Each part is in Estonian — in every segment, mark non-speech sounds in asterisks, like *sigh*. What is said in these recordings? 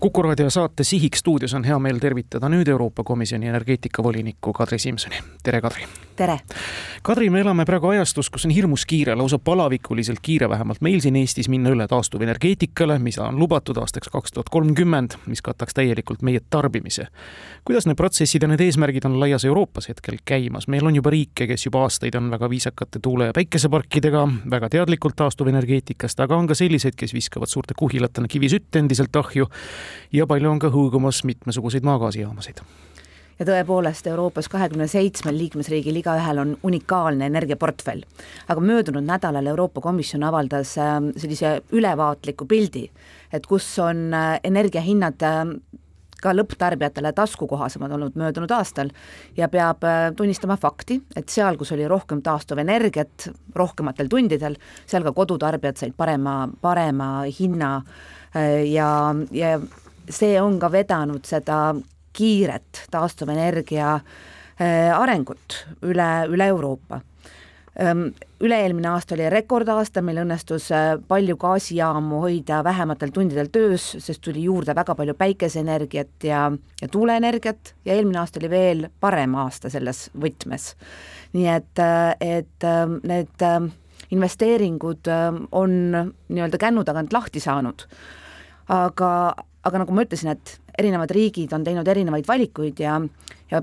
kuku raadio saate Sihik stuudios on hea meel tervitada nüüd Euroopa Komisjoni energeetikavolinikku Kadri Simsoni. tere, Kadri! Tere! Kadri, me elame praegu ajastus, kus on hirmus kiire, lausa palavikuliselt kiire, vähemalt meil siin Eestis, minna üle taastuvenergeetikale, mida on lubatud aastaks kaks tuhat kolmkümmend, mis kataks täielikult meie tarbimise. kuidas need protsessid ja need eesmärgid on laias Euroopas hetkel käimas? meil on juba riike, kes juba aastaid on väga viisakate tuule- ja päikeseparkidega, väga teadlikult taastuvenergeetikast, aga on ka selliseid, kes viskavad suurte kuhilatena kivisütt endiselt ahju ja palju on ka hõõgumas mitmesuguseid maagaasijaamasid ja tõepoolest Euroopas kahekümne seitsmel liikmesriigil igaühel on unikaalne energiaportfell. aga möödunud nädalal Euroopa Komisjon avaldas ähm, sellise ülevaatliku pildi, et kus on äh, energiahinnad ähm, ka lõpptarbijatele taskukohasemad olnud möödunud aastal ja peab äh, tunnistama fakti, et seal, kus oli rohkem taastuvenergiat rohkematel tundidel, seal ka kodutarbijad said parema, parema hinna äh, ja, ja see on ka vedanud seda kiiret taastuvenergia äh, arengut üle, üle Euroopa. Ähm, üle-eelmine aasta oli rekordaasta, meil õnnestus äh, palju gaasijaamu hoida vähematel tundidel töös, sest tuli juurde väga palju päikeseenergiat ja, ja tuuleenergiat ja eelmine aasta oli veel parem aasta selles võtmes. nii et, äh, et ähm, need ähm, investeeringud on nii-öelda kännu tagant lahti saanud, aga, aga nagu ma ütlesin, et erinevad riigid on teinud erinevaid valikuid ja, ja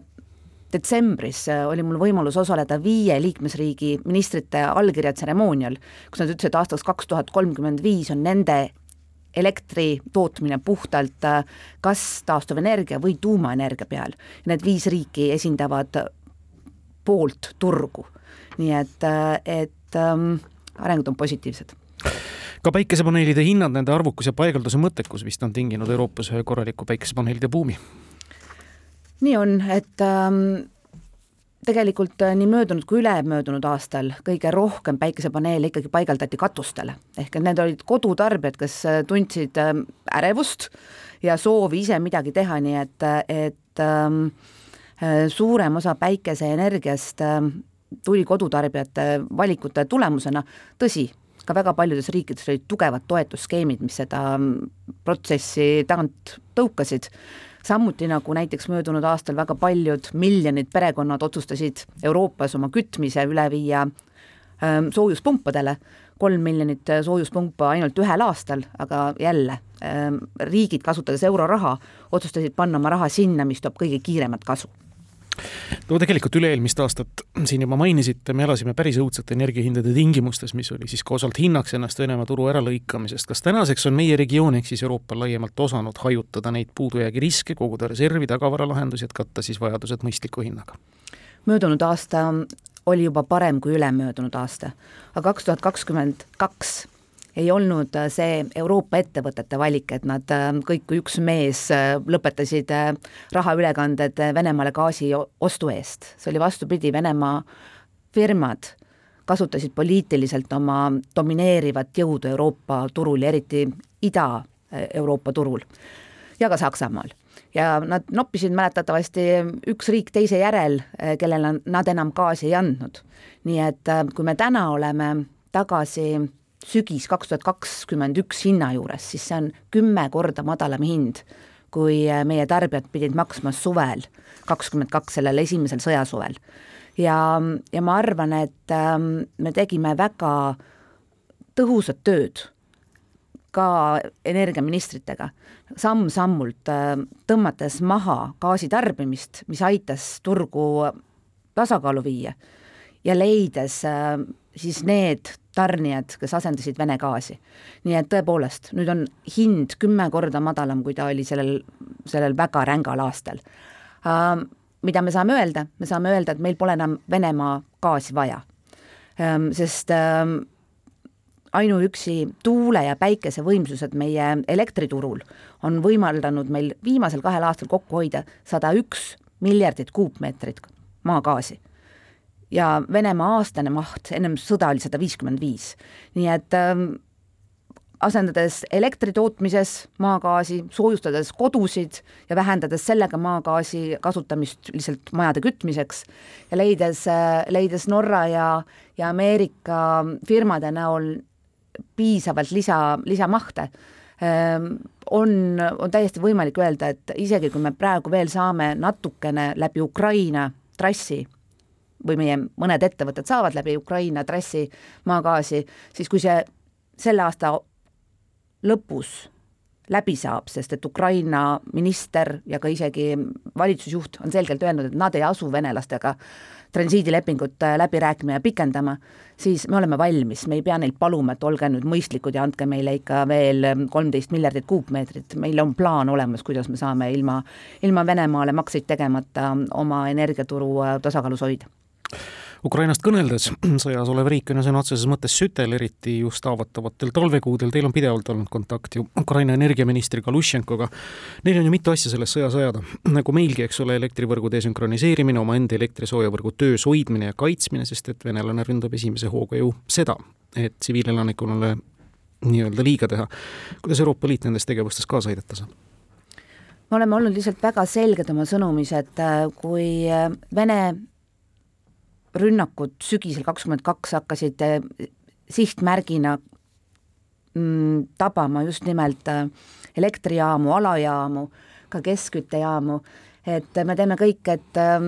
detsembris äh, oli mul võimalus osaleda viie liikmesriigi ministrite allkirjatseremoonial, kus nad ütlesid, et aastaks kaks tuhat kolmkümmend viis on nende elektri tootmine puhtalt äh, kas taastuvenergia või tuumaenergia peal. Need viis riiki esindavad poolt turgu. nii et, äh, et ähm, arengud on positiivsed ka päikesepaneelide hinnad, nende arvukus ja paigalduse mõttekus vist on tinginud Euroopas ühe korraliku päikesepaneelide buumi. nii on, et ähm, tegelikult äh, nii möödunud kui ülemöödunud aastal kõige rohkem päikesepaneele ikkagi paigaldati katustele, ehk et need olid kodutarbijad, kes äh, tundsid ähm, ärevust ja soovi ise midagi teha, nii et, et ähm, äh, suurem osa päikeseenergiast ähm, tuli kodutarbijate valikute tulemusena, tõsi, ka väga paljudes riikides olid tugevad toetusskeemid, mis seda mm, protsessi tagant tõukasid, samuti nagu näiteks möödunud aastal väga paljud miljonid perekonnad otsustasid Euroopas oma kütmise üle viia ähm, soojuspumpadele, kolm miljonit soojuspumpa ainult ühel aastal, aga jälle ähm,, riigid, kasutades euroraha, otsustasid panna oma raha sinna, mis toob kõige kiiremat kasu no tegelikult üle-eelmist aastat *clears throat* siin juba mainisite, me elasime päris õudsate energiahindade tingimustes, mis oli siis ka osalt hinnaks ennast Venemaa turu äralõikamisest. kas tänaseks on meie regioon ehk siis Euroopa laiemalt osanud hajutada neid puudujäägi riske, koguda reservi, tagavaralahendusi, et katta siis vajadused mõistliku hinnaga? möödunud aasta oli juba parem kui ülemöödunud aasta, aga kaks tuhat kakskümmend kaks ei olnud äh, see Euroopa ettevõtete valik, et nad äh, kõik kui üks mees äh, lõpetasid rahaülekanded Venemaale gaasi ostu eest, see oli vastupidi, Venemaa firmad kasutasid poliitiliselt oma domineerivat jõudu Euroopa turul ja eriti Ida-Euroopa turul ja ka Saksamaal ja nad noppisid mäletatavasti üks riik teise järel, kellele nad enam gaasi ei andnud. nii et kui me täna oleme tagasi sügis kaks tuhat kakskümmend üks hinna juures, siis see on kümme korda madalam hind, kui äh, meie tarbijad pidid maksma suvel, kakskümmend kaks, sellel esimesel sõjasuvel. ja, ja ma arvan, et ähm, me tegime väga tõhusat tööd ka energiaministritega, samm-sammult äh, tõmmates maha gaasitarbimist, mis aitas turgu tasakaalu viia ja leides äh, siis need tarnijad, kes asendasid Vene gaasi. nii et tõepoolest, nüüd on hind kümme korda madalam, kui ta oli sellel, sellel väga rängal aastal uh,. mida me saame öelda, me saame öelda, et meil pole enam Venemaa gaasi vaja um,, sest um, ainuüksi tuule- ja päikesevõimsused meie elektriturul on võimaldanud meil viimasel kahel aastal kokku hoida sada üks miljardit kuupmeetrit maagaasi ja Venemaa aastane maht ennem sõda oli sada viiskümmend viis. nii et ähm, asendades elektri tootmises maagaasi, soojustades kodusid ja vähendades sellega maagaasi kasutamist lihtsalt majade kütmiseks ja leides, äh, leides Norra ja, ja Ameerika firmade näol piisavalt lisa, lisamahte on, on täiesti võimalik öelda, et isegi kui me praegu veel saame natukene läbi Ukraina trassi või meie mõned ettevõtted saavad läbi Ukraina trassi maagaasi, siis kui see selle aasta lõpus läbi saab, sest et Ukraina minister ja ka isegi valitsusjuht on selgelt öelnud, et nad ei asu venelastega transiidilepingut äh, läbi rääkima ja pikendama, siis me oleme valmis, me ei pea neilt paluma, et olge nüüd mõistlikud ja andke meile ikka veel ähm, kolmteist miljardit kuupmeetrit, meil on plaan olemas, kuidas me saame ilma, ilma Venemaale makseid tegemata oma energiaturu äh, tasakaalus hoida Ukrainast kõneldes, *clears throat* sõjas olev riik on ju sõna otseses mõttes sütel, eriti just haavatavatel talvekuudel, teil on pidevalt olnud kontakt ju Ukraina energiaministri Galušenkoga. Neil on ju mitu asja selles sõjas ajada, *clears throat* nagu meilgi, eks ole, elektrivõrgu desünkroniseerimine, omaenda elektrisoojavõrgu töös hoidmine ja kaitsmine, sest et venelane ründab esimese hooga ju seda, et tsiviilelanikkonnale nii-öelda liiga teha. kuidas Euroopa Liit nendes tegevustes kaasa aidata saab? me oleme olnud lihtsalt väga selged oma sõnumis, et äh, kui äh, Vene rünnakud sügisel kakskümmend kaks hakkasid eh, sihtmärgina mm, tabama just nimelt eh, elektrijaamu, alajaamu, ka keskküttejaamu, et me teeme kõik, et eh,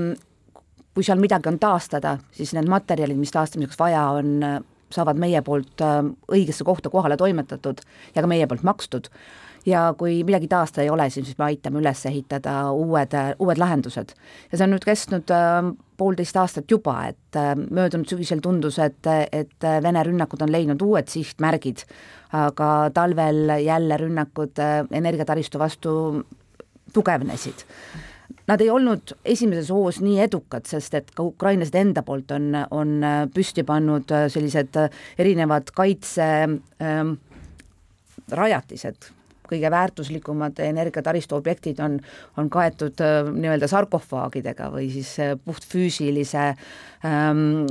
kui seal midagi on taastada, siis need materjalid, mis taastamiseks vaja on, saavad meie poolt õigesse kohta kohale toimetatud ja ka meie poolt makstud ja kui midagi taastada ei ole, siis me aitame üles ehitada uued, uued lahendused. ja see on nüüd kestnud äh, poolteist aastat juba, et äh, möödunud sügisel tundus, et, et Vene rünnakud on leidnud uued sihtmärgid, aga talvel jälle rünnakud äh, energiataristu vastu tugevnesid Nad ei olnud esimeses hoos nii edukad, sest et ka ukrainlased enda poolt on, on püsti pannud sellised erinevad kaitse ähm, rajatised, kõige väärtuslikumad energiataristu objektid on, on kaetud äh, nii-öelda sarkofaagidega või siis äh, puhtfüüsilise ähm,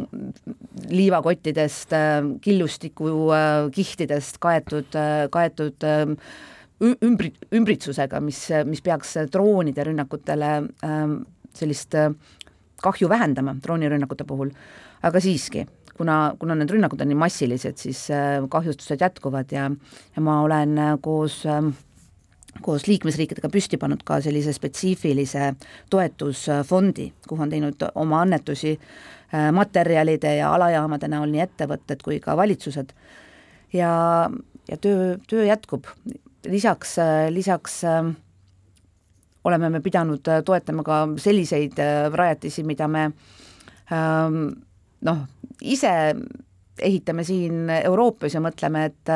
liivakottidest äh,, killustiku äh, kaetud äh,, kaetud äh, ümbri-, ümbritsusega, mis, mis peaks droonide rünnakutele ähm, sellist äh, kahju vähendama droonirünnakute puhul, aga siiski kuna, kuna need rünnakud on nii massilised, siis äh, kahjustused jätkuvad ja, ja ma olen äh, koos ähm, koos liikmesriikidega püsti pannud ka sellise spetsiifilise toetusfondi, kuhu on teinud oma annetusi äh, materjalide ja alajaamade näol nii ettevõtted kui ka valitsused. ja, ja töö, töö jätkub, lisaks, lisaks oleme me pidanud toetama ka selliseid rajatisi, mida me ähm, noh, ise ehitame siin Euroopas ja mõtleme, et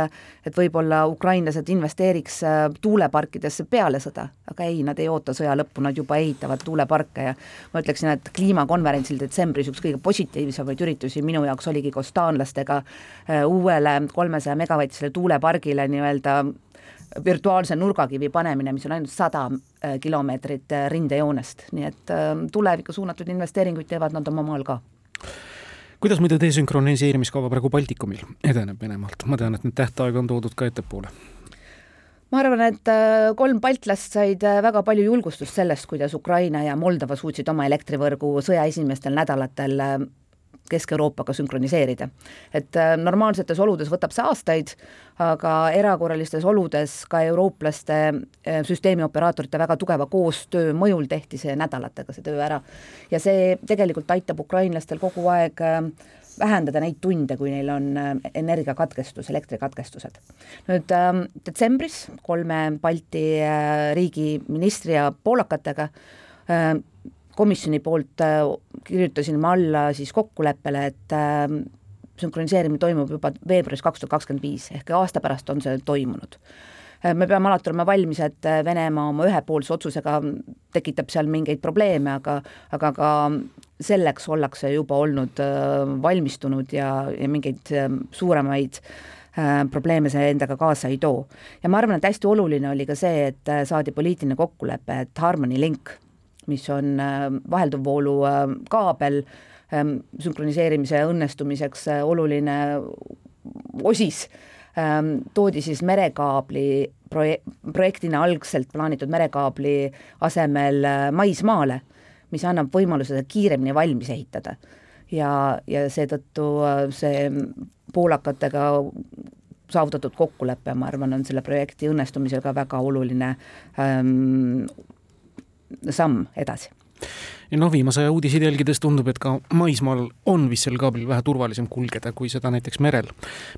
et võib-olla ukrainlased investeeriks äh, tuuleparkidesse peale sõda, aga ei, nad ei oota sõja lõppu, nad juba ehitavad tuuleparke ja ma ütleksin, et kliimakonverentsil detsembris üks kõige positiivsemaid üritusi minu jaoks oligi koos taanlastega äh, uuele kolmesaja megavatisele tuulepargile nii-öelda virtuaalse nurgakivi panemine, mis on ainult sada äh, kilomeetrit rindejoonest, nii et tulevikku suunatud investeeringuid teevad nad oma maal ka kuidas muide desünkroniseerimiskava praegu Baltikumil edeneb Venemaalt, ma tean, et nüüd tähtaeg on toodud ka ettepoole. Ma arvan, et äh, kolm baltlast said äh, väga palju julgustust sellest, kuidas Ukraina ja Moldova suutsid oma elektrivõrgu sõja esimestel nädalatel äh, Kesk-Euroopaga sünkroniseerida. et äh, normaalsetes oludes võtab see aastaid, aga erakorralistes oludes ka eurooplaste äh, süsteemioperaatorite väga tugeva koostöö mõjul tehti see nädalatega, see töö ära. ja see tegelikult aitab ukrainlastel kogu aeg äh, vähendada neid tunde, kui neil on energiakatkestus, elektrikatkestused. nüüd äh, detsembris kolme Balti riigi ministri ja poolakatega komisjoni poolt äh, kirjutasin ma alla siis kokkuleppele, et äh, sünkroniseerimine toimub juba veebruaris kaks tuhat kakskümmend viis, ehk aasta pärast on see toimunud. Äh, me peame alati olema valmis, et Venemaa oma ühepoolse otsusega tekitab seal mingeid probleeme, aga aga ka selleks ollakse juba olnud valmistunud ja, ja mingeid suuremaid probleeme see endaga kaasa ei too. ja ma arvan, et hästi oluline oli ka see, et saadi poliitiline kokkulepe, et Harmony Link mis on äh, vahelduvvoolu äh, kaabel ähm, sünkroniseerimise õnnestumiseks äh, oluline osis, ähm, toodi siis merekaabli proje-, projektina algselt plaanitud merekaabli asemel maismaale, mis annab võimaluse seda kiiremini valmis ehitada. ja, ja seetõttu see poolakatega saavutatud kokkulepe, ma arvan, on selle projekti õnnestumisel ka väga oluline ähm, samm edasi ja noh, viimase aja uudiseid jälgides tundub, et ka maismaal on vist sel kaablil vähe turvalisem kulgeda kui seda näiteks merel.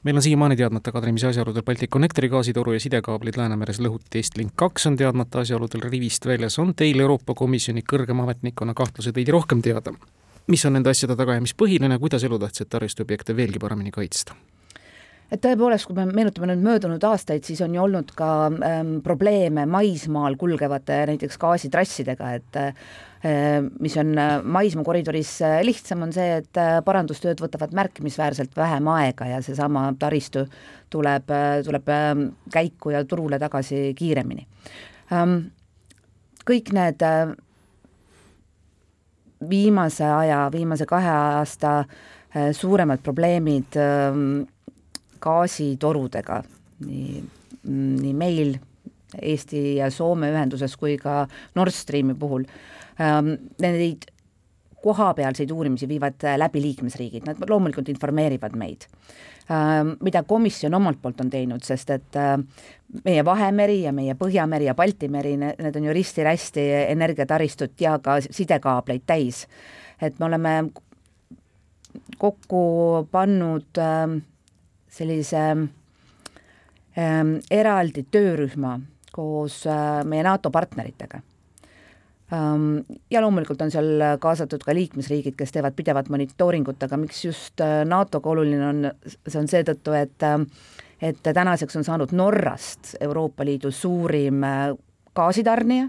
meil on siiamaani teadmata kadrimise asjaoludel Balticconnectori gaasitoru ja sidekaablid Läänemeres lõhuti, Estlink kaks on teadmata asjaoludel rivist väljas, on teil Euroopa Komisjoni kõrgema ametnikuna kahtlused veidi rohkem teada? mis on nende asjade taga ja mis põhiline, kuidas elutähtsaid taristuobjekte veelgi paremini kaitsta? Et tõepoolest, kui me meenutame nüüd möödunud aastaid, siis on ju olnud ka ähm, probleeme maismaal kulgevate näiteks gaasitrassidega, et äh, mis on äh, maismaakoridoris äh, lihtsam, on see, et äh, parandustööd võtavad märkimisväärselt vähem aega ja seesama taristu tuleb, tuleb ähm, käiku ja turule tagasi kiiremini ähm,. kõik need viimase aja, viimase kahe aasta suuremad probleemid äh, gaasitorudega, nii, nii meil Eesti ja Soome ühenduses kui ka Nord Streami puhul ähm,. Neid kohapealseid uurimisi viivad läbi liikmesriigid, nad loomulikult informeerivad meid ähm,. mida komisjon omalt poolt on teinud, sest et äh, meie Vahemeri ja meie Põhjameri ja Balti meri, need on ju risti-rästi energiataristut ja ka sidekaableid täis. et me oleme kokku pannud äh, sellise ähm, eraldi töörühma koos äh, meie NATO partneritega ähm,. ja loomulikult on seal kaasatud ka liikmesriigid, kes teevad pidevat monitooringut, aga miks just äh, NATO-ga oluline on, see on seetõttu, et äh, et tänaseks on saanud Norrast Euroopa Liidu suurim äh, gaasitarnija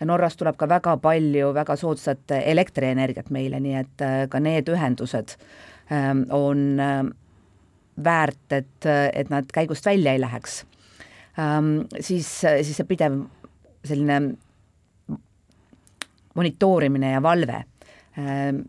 ja Norrast tuleb ka väga palju väga soodsat elektrienergiat meile, nii et äh, ka need ühendused ähm, on väärt, et, et nad käigust välja ei läheks. Ähm,, siis, siis see pidev selline monitoorimine ja valve ähm,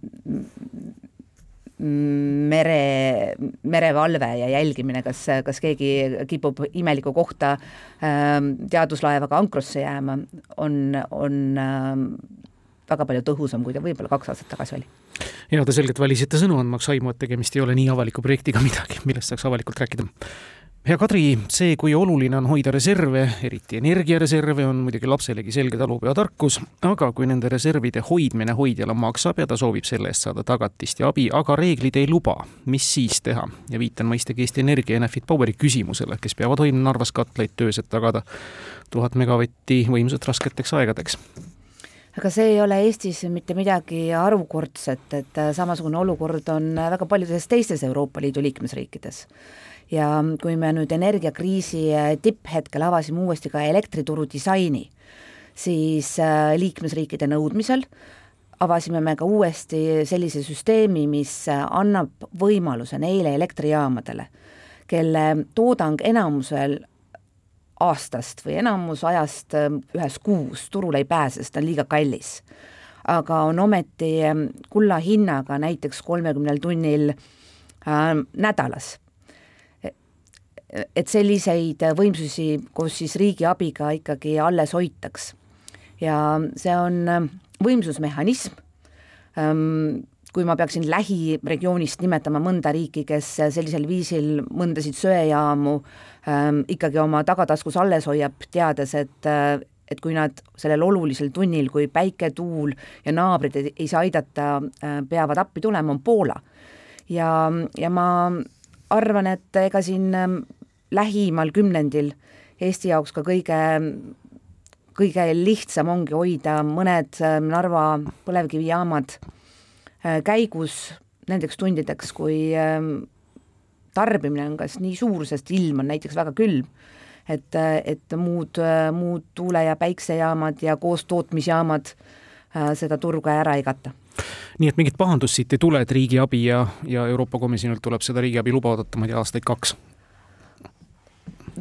mere, merevalve ja jälgimine, kas, kas keegi kipub imelikku kohta ähm, teaduslaevaga ankrusse jääma, on, on ähm, väga palju tõhusam, kui ta võib-olla kaks aastat tagasi oli ja te selgelt valisite sõnu andmaks aimu, et tegemist ei ole nii avaliku projektiga *laughs* midagi, millest saaks avalikult rääkida. hea Kadri, see, kui oluline on hoida reserve, eriti energiareserve, on muidugi lapselegi selge talupeotarkus, aga kui nende reservide hoidmine hoidjale maksab ja ta soovib selle eest saada tagatist ja abi, aga reeglid ei luba, mis siis teha? ja viitan mõistagi Eesti Energia ja Enefit Poweri küsimusele, kes peavad hoidma Narvas katlaid töös, et tagada tuhat megavatti võimsust rasketeks aegadeks aga see ei ole Eestis mitte midagi harukordset, et äh, samasugune olukord on äh, väga paljudes teistes Euroopa Liidu liikmesriikides. ja kui me nüüd energiakriisi äh, tipphetkel avasime uuesti ka elektrituru disaini, siis liikmesriikide nõudmisel avasime me ka uuesti sellise süsteemi, mis annab võimaluse neile elektrijaamadele, kelle toodang enamusel aastast või enamus ajast ähm, ühes kuus turule ei pääse, sest ta on liiga kallis. aga on ometi ähm, kulla hinnaga näiteks kolmekümnel tunnil äh, nädalas. et selliseid võimsusi koos siis riigi abiga ikkagi alles hoitaks. ja see on võimsusmehhanism ähm,, kui ma peaksin lähiregioonist nimetama mõnda riiki, kes sellisel viisil mõndasid söejaamu ähm, ikkagi oma tagataskus alles hoiab, teades, et äh, et kui nad sellel olulisel tunnil, kui päike, tuul ja naabrid ei, ei saa aidata äh,, peavad appi tulema, on Poola. ja, ja ma arvan, et ega siin äh, lähimal kümnendil Eesti jaoks ka kõige kõige lihtsam ongi hoida mõned äh, Narva põlevkivijaamad käigus nendeks tundideks, kui ähm, tarbimine on kas nii suur, sest ilm on näiteks väga külm, et, äh, et muud, äh, muud tuule- ja päiksejaamad ja koostootmisjaamad seda turgu ära ei kata nii et mingit pahandust siit ei tule, et riigiabi ja, ja Euroopa Komisjonilt tuleb seda riigiabi luba oodata, ma ei tea, aastaid kaks?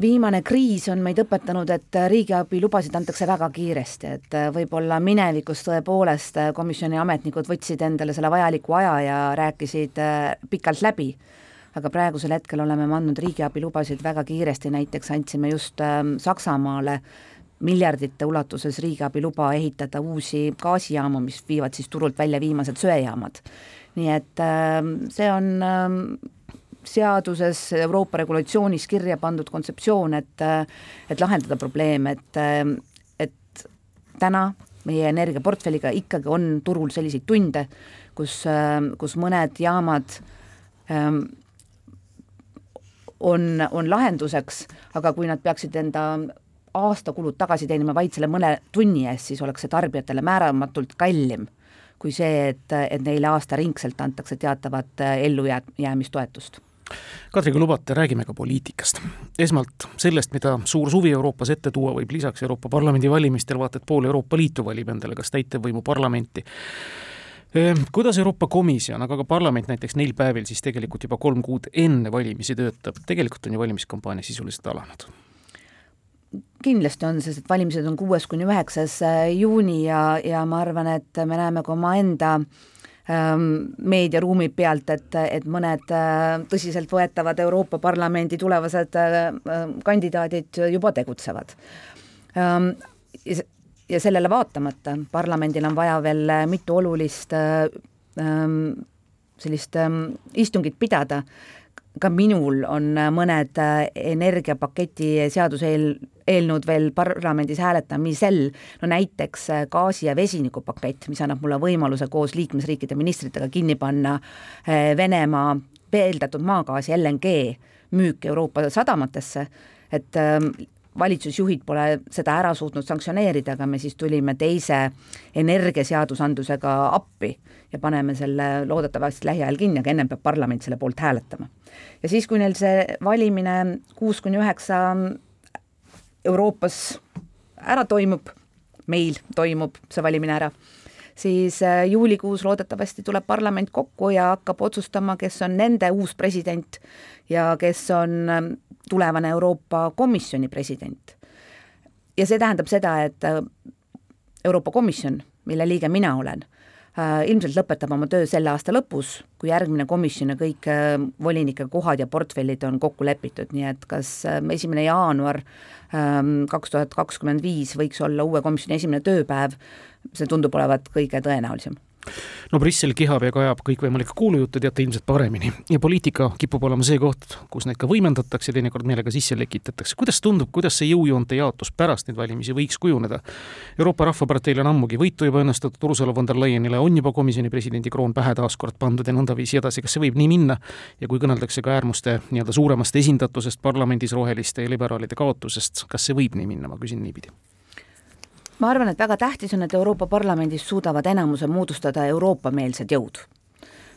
Viimane kriis on meid õpetanud, et riigiabilubasid antakse väga kiiresti, et võib-olla minevikus tõepoolest komisjoni ametnikud võtsid endale selle vajaliku aja ja rääkisid äh, pikalt läbi, aga praegusel hetkel oleme me andnud riigiabilubasid väga kiiresti, näiteks andsime just ähm, Saksamaale miljardite ulatuses riigiabiluba ehitada uusi gaasijaamu, mis viivad siis turult välja viimased söejaamad. nii et ähm, see on ähm, seaduses, Euroopa regulatsioonis kirja pandud kontseptsioon, et et lahendada probleem, et, et täna meie energiaportfelliga ikkagi on turul selliseid tunde, kus, kus mõned jaamad ähm, on, on lahenduseks, aga kui nad peaksid enda aastakulud tagasi teenima vaid selle mõne tunni eest, siis oleks see tarbijatele määramatult kallim kui see, et, et neile aastaringselt antakse teatavat ellujäämistoetust Kadri, kui lubate, räägime ka poliitikast. esmalt sellest, mida suur suvi Euroopas ette tuua võib, lisaks Euroopa Parlamendi valimistel vaata et pool Euroopa Liitu valib endale kas täitevvõimu parlamenti. Ehm, kuidas Euroopa Komisjon, aga ka parlament näiteks neil päevil siis tegelikult juba kolm kuud enne valimisi töötab, tegelikult on ju valimiskampaania sisuliselt alanud kindlasti on, sest et valimised on kuues kuni üheksas äh, juuni ja, ja ma arvan, et me näeme ka omaenda ähm, meediaruumi pealt, et, et mõned äh, tõsiseltvõetavad Euroopa Parlamendi tulevased äh, kandidaadid juba tegutsevad ähm,. ja sellele vaatamata parlamendil on vaja veel mitu olulist ähm, sellist ähm, istungit pidada, ka minul on mõned energiapaketi seaduseel, eelnõud veel parlamendis hääletamisel, no näiteks äh, gaasi- ja vesinikupakett, mis annab mulle võimaluse koos liikmesriikide ministritega kinni panna äh, Venemaa veeldatud maagaasi LNG müük Euroopa sadamatesse, et ähm, valitsusjuhid pole seda ära suutnud sanktsioneerida, aga me siis tulime teise energiaseadusandlusega appi ja paneme selle loodetavasti lähiajal kinni, aga ennem peab parlament selle poolt hääletama. ja siis, kui neil see valimine kuus kuni üheksa Euroopas ära toimub, meil toimub see valimine ära, siis äh, juulikuus loodetavasti tuleb parlament kokku ja hakkab otsustama, kes on nende uus president ja kes on ähm, tulevane Euroopa Komisjoni president. ja see tähendab seda, et äh, Euroopa Komisjon, mille liige mina olen, ilmselt lõpetab oma töö selle aasta lõpus, kui järgmine komisjon ja kõik äh, volinike kohad ja portfellid on kokku lepitud, nii et kas äh, esimene jaanuar ähm, kaks tuhat kakskümmend viis võiks olla uue komisjoni esimene tööpäev, see tundub olevat kõige tõenäolisem no Brüssel kihab ja kajab kõikvõimalikke kuulujutte, teate ilmselt paremini. ja poliitika kipub olema see koht, kus neid ka võimendatakse, teinekord meelega sisse lekitatakse. kuidas tundub, kuidas see jõujoonte jaotus pärast neid valimisi võiks kujuneda? Euroopa Rahvaparteil on ammugi võitu juba õnnestunud, Ursula von der Leyenile on juba komisjoni presidendi kroon pähe taaskord pandud ja nõndaviisi edasi, kas see võib nii minna? ja kui kõneldakse ka äärmuste nii-öelda suuremast esindatusest parlamendis, roheliste ja liberaalide kaotusest, kas see võib nii minna, ma küsin niipidi ma arvan, et väga tähtis on, et Euroopa Parlamendis suudavad enamuse moodustada Euroopa-meelsed jõud.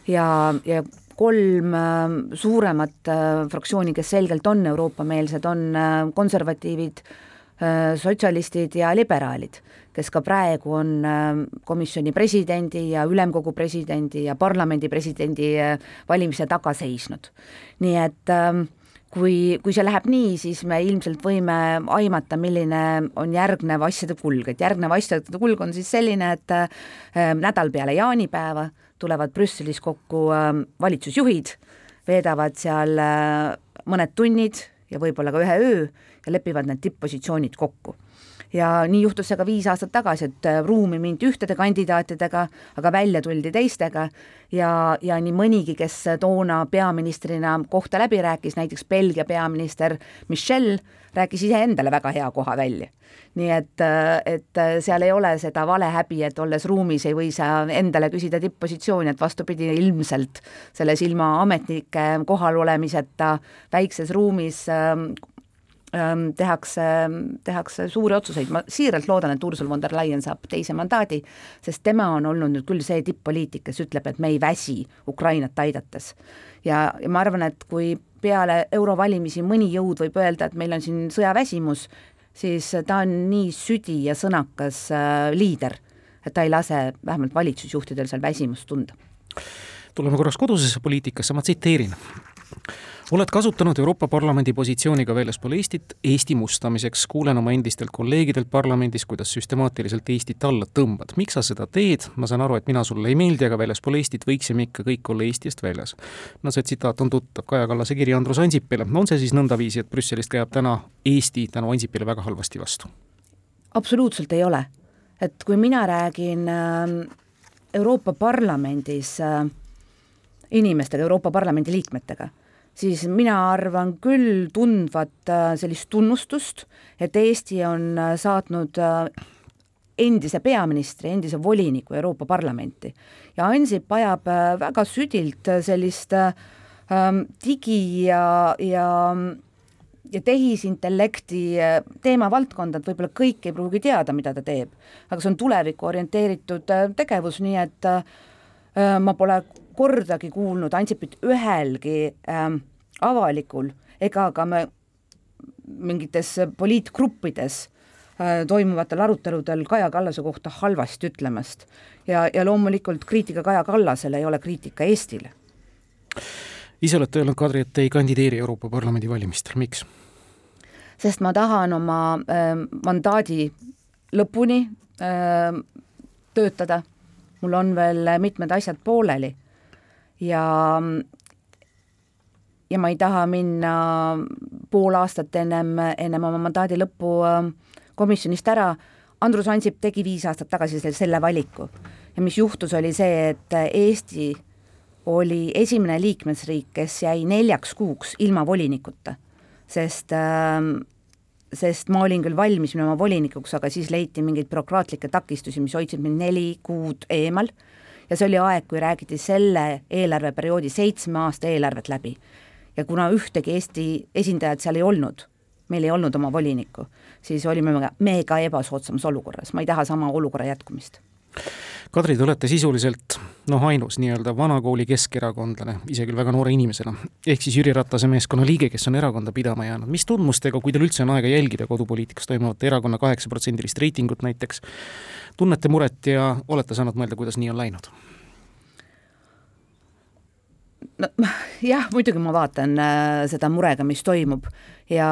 ja, ja kolm äh, suuremat äh, fraktsiooni, kes selgelt on Euroopa-meelsed, on äh, konservatiivid äh,, sotsialistid ja liberaalid, kes ka praegu on äh, komisjoni presidendi ja ülemkogu presidendi ja parlamendi presidendi äh, valimise taga seisnud. nii et äh, kui, kui see läheb nii, siis me ilmselt võime aimata, milline on järgnev asjade kulg, et järgnev asjade kulg on siis selline, et äh, nädal peale jaanipäeva tulevad Brüsselis kokku äh, valitsusjuhid, veedavad seal äh, mõned tunnid ja võib-olla ka ühe öö ja lepivad need tipp-positsioonid kokku ja nii juhtus see ka viis aastat tagasi, et äh, ruumi mindi ühtede kandidaatidega, aga välja tuldi teistega ja, ja nii mõnigi, kes toona peaministrina kohta läbi rääkis, näiteks Belgia peaminister Michel, rääkis iseendale väga hea koha välja. nii et, äh, et äh, seal ei ole seda valehäbi, et olles ruumis ei või sa endale küsida tipp-positsiooni, et vastupidi, ilmselt selles ilma ametnike kohalolemiseta väikses ruumis ähm, tehakse, tehakse suuri otsuseid, ma siiralt loodan, et Ursula von der Leyen saab teise mandaadi, sest tema on olnud nüüd küll see tipp-poliitik, kes ütleb, et me ei väsi Ukrainat aidates. ja, ja ma arvan, et kui peale eurovalimisi mõni jõud võib öelda, et meil on siin sõjaväsimus, siis ta on nii südi ja sõnakas äh, liider, et ta ei lase vähemalt valitsusjuhtidel seal väsimust tunda. tuleme korraks kodusesse poliitikasse, ma tsiteerin oled kasutanud Euroopa Parlamendi positsiooni ka väljaspool Eestit Eesti mustamiseks. kuulen oma endistelt kolleegidelt parlamendis, kuidas süstemaatiliselt Eestit alla tõmbad. miks sa seda teed? ma saan aru, et mina sulle ei meeldi, aga väljaspool Eestit võiksime ikka kõik olla Eestist väljas. no see tsitaat on tuttav, Kaja Kallase kiri Andrus Ansipile. on see siis nõndaviisi, et Brüsselist käib täna Eesti tänu Ansipile väga halvasti vastu? absoluutselt ei ole. et kui mina räägin ähm, Euroopa Parlamendis äh, inimestega, Euroopa Parlamendi liikmetega siis mina arvan küll tundvat äh, sellist tunnustust, et Eesti on äh, saatnud endise peaministri, endise voliniku Euroopa Parlamenti ja Ansip ajab väga südilt sellist ähm, digi ja, ja ja tehisintellekti teemavaldkonda, et võib-olla kõik ei pruugi teada, mida ta teeb. aga see on tulevikku orienteeritud tegevus, nii et äh, ma pole kordagi kuulnud Ansipit ühelgi ähm, avalikul ega ka me mingites poliitgruppides äh, toimuvatel aruteludel Kaja Kallase kohta halvasti ütlemast. ja, ja loomulikult kriitika Kaja Kallasele ei ole kriitika Eestile. ise olete öelnud, Kadri, et ei kandideeri Euroopa Parlamendi valimistel, miks? sest ma tahan oma äh, mandaadi lõpuni äh, töötada, mul on veel mitmed asjad pooleli ja ja ma ei taha minna pool aastat ennem, ennem oma mandaadi lõppu äh, komisjonist ära, Andrus Ansip tegi viis aastat tagasi selle valiku. ja mis juhtus, oli see, et Eesti oli esimene liikmesriik, kes jäi neljaks kuuks ilma volinikuta, sest äh, sest ma olin küll valmis minema volinikuks, aga siis leiti mingeid bürokraatlikke takistusi, mis hoidsid mind neli kuud eemal ja see oli aeg, kui räägiti selle eelarveperioodi seitsme aasta eelarvet läbi. ja kuna ühtegi Eesti esindajat seal ei olnud, meil ei olnud oma volinikku, siis olime me, me ka ebasoodsamas olukorras, ma ei taha sama olukorra jätkumist Kadri, te olete sisuliselt noh, ainus nii-öelda vanakooli keskerakondlane, ise küll väga noore inimesena, ehk siis Jüri Ratase meeskonna liige, kes on erakonda pidama jäänud. mis tundmustega, kui teil üldse on aega jälgida kodupoliitikas toimuvat erakonna kaheksaprotsendilist reitingut näiteks, tunnete muret ja olete saanud mõelda, kuidas nii on läinud? no jah, muidugi ma vaatan äh, seda murega, mis toimub ja,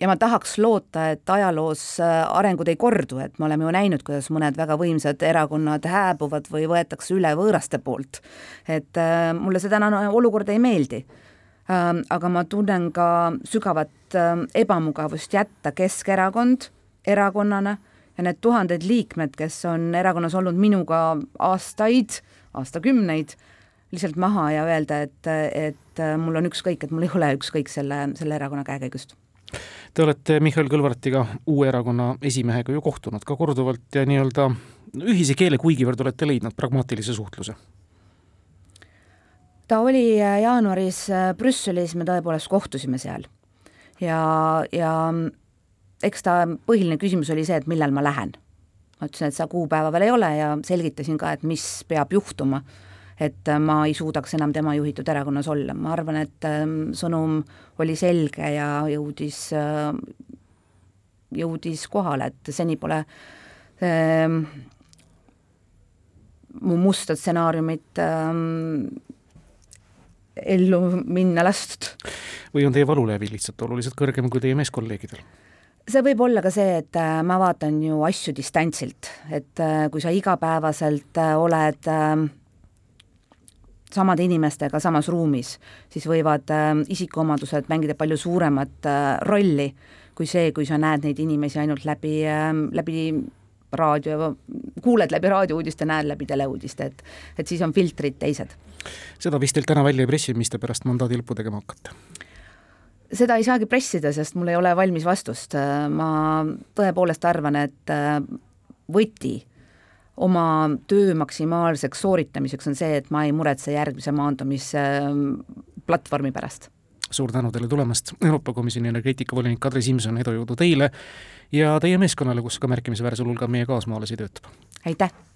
ja ma tahaks loota, et ajaloos äh, arengud ei kordu, et me oleme ju näinud, kuidas mõned väga võimsad erakonnad hääbuvad või võetakse üle võõraste poolt. et äh, mulle see tänane olukord ei meeldi äh,. aga ma tunnen ka sügavat äh, ebamugavust jätta Keskerakond erakonnana ja need tuhanded liikmed, kes on erakonnas olnud minuga aastaid, aastakümneid äh,, lihtsalt maha ja öelda, et, et mul on ükskõik, et mul ei ole ükskõik selle, selle erakonna käekäigust. Te olete Mihhail Kõlvartiga, uue erakonna esimehega ju kohtunud ka korduvalt ja nii-öelda ühise keele kuigivõrd olete leidnud pragmaatilise suhtluse? ta oli jaanuaris Brüsselis, me tõepoolest kohtusime seal ja, ja eks ta põhiline küsimus oli see, et millal ma lähen. ma ütlesin, et seda kuupäeva veel ei ole ja selgitasin ka, et mis peab juhtuma et äh, ma ei suudaks enam tema juhitud erakonnas olla, ma arvan, et ähm, sõnum oli selge ja jõudis, äh, jõudis kohale, et seni pole ähm, mu musta stsenaariumit ähm, ellu minna lastud. või on teie valulävi lihtsalt oluliselt kõrgem kui teie meeskolleegidel? See võib olla ka see, et äh, ma vaatan ju asju distantsilt, et kui sa igapäevaselt oled äh, samade inimestega samas ruumis, siis võivad äh, isikuomadused mängida palju suuremat äh, rolli kui see, kui sa näed neid inimesi ainult läbi äh,, läbi raadio, kuuled läbi raadiouudiste, näed läbi teleuudiste, et et siis on filtrid teised. seda vist teilt täna välja ei pressi, mis te pärast mandaadi lõppu tegema hakkate? Seda ei saagi pressida, sest mul ei ole valmis vastust, ma tõepoolest arvan, et äh, võti oma töö maksimaalseks sooritamiseks on see, et ma ei muretse järgmise maandumisplatvormi pärast. suur tänu teile tulemast, Euroopa Komisjoni energeetikavolinik Kadri Simson, edu jõudu teile ja teie meeskonnale, kus ka märkimisväärsel hulgal meie kaasmaalasi töötab! aitäh!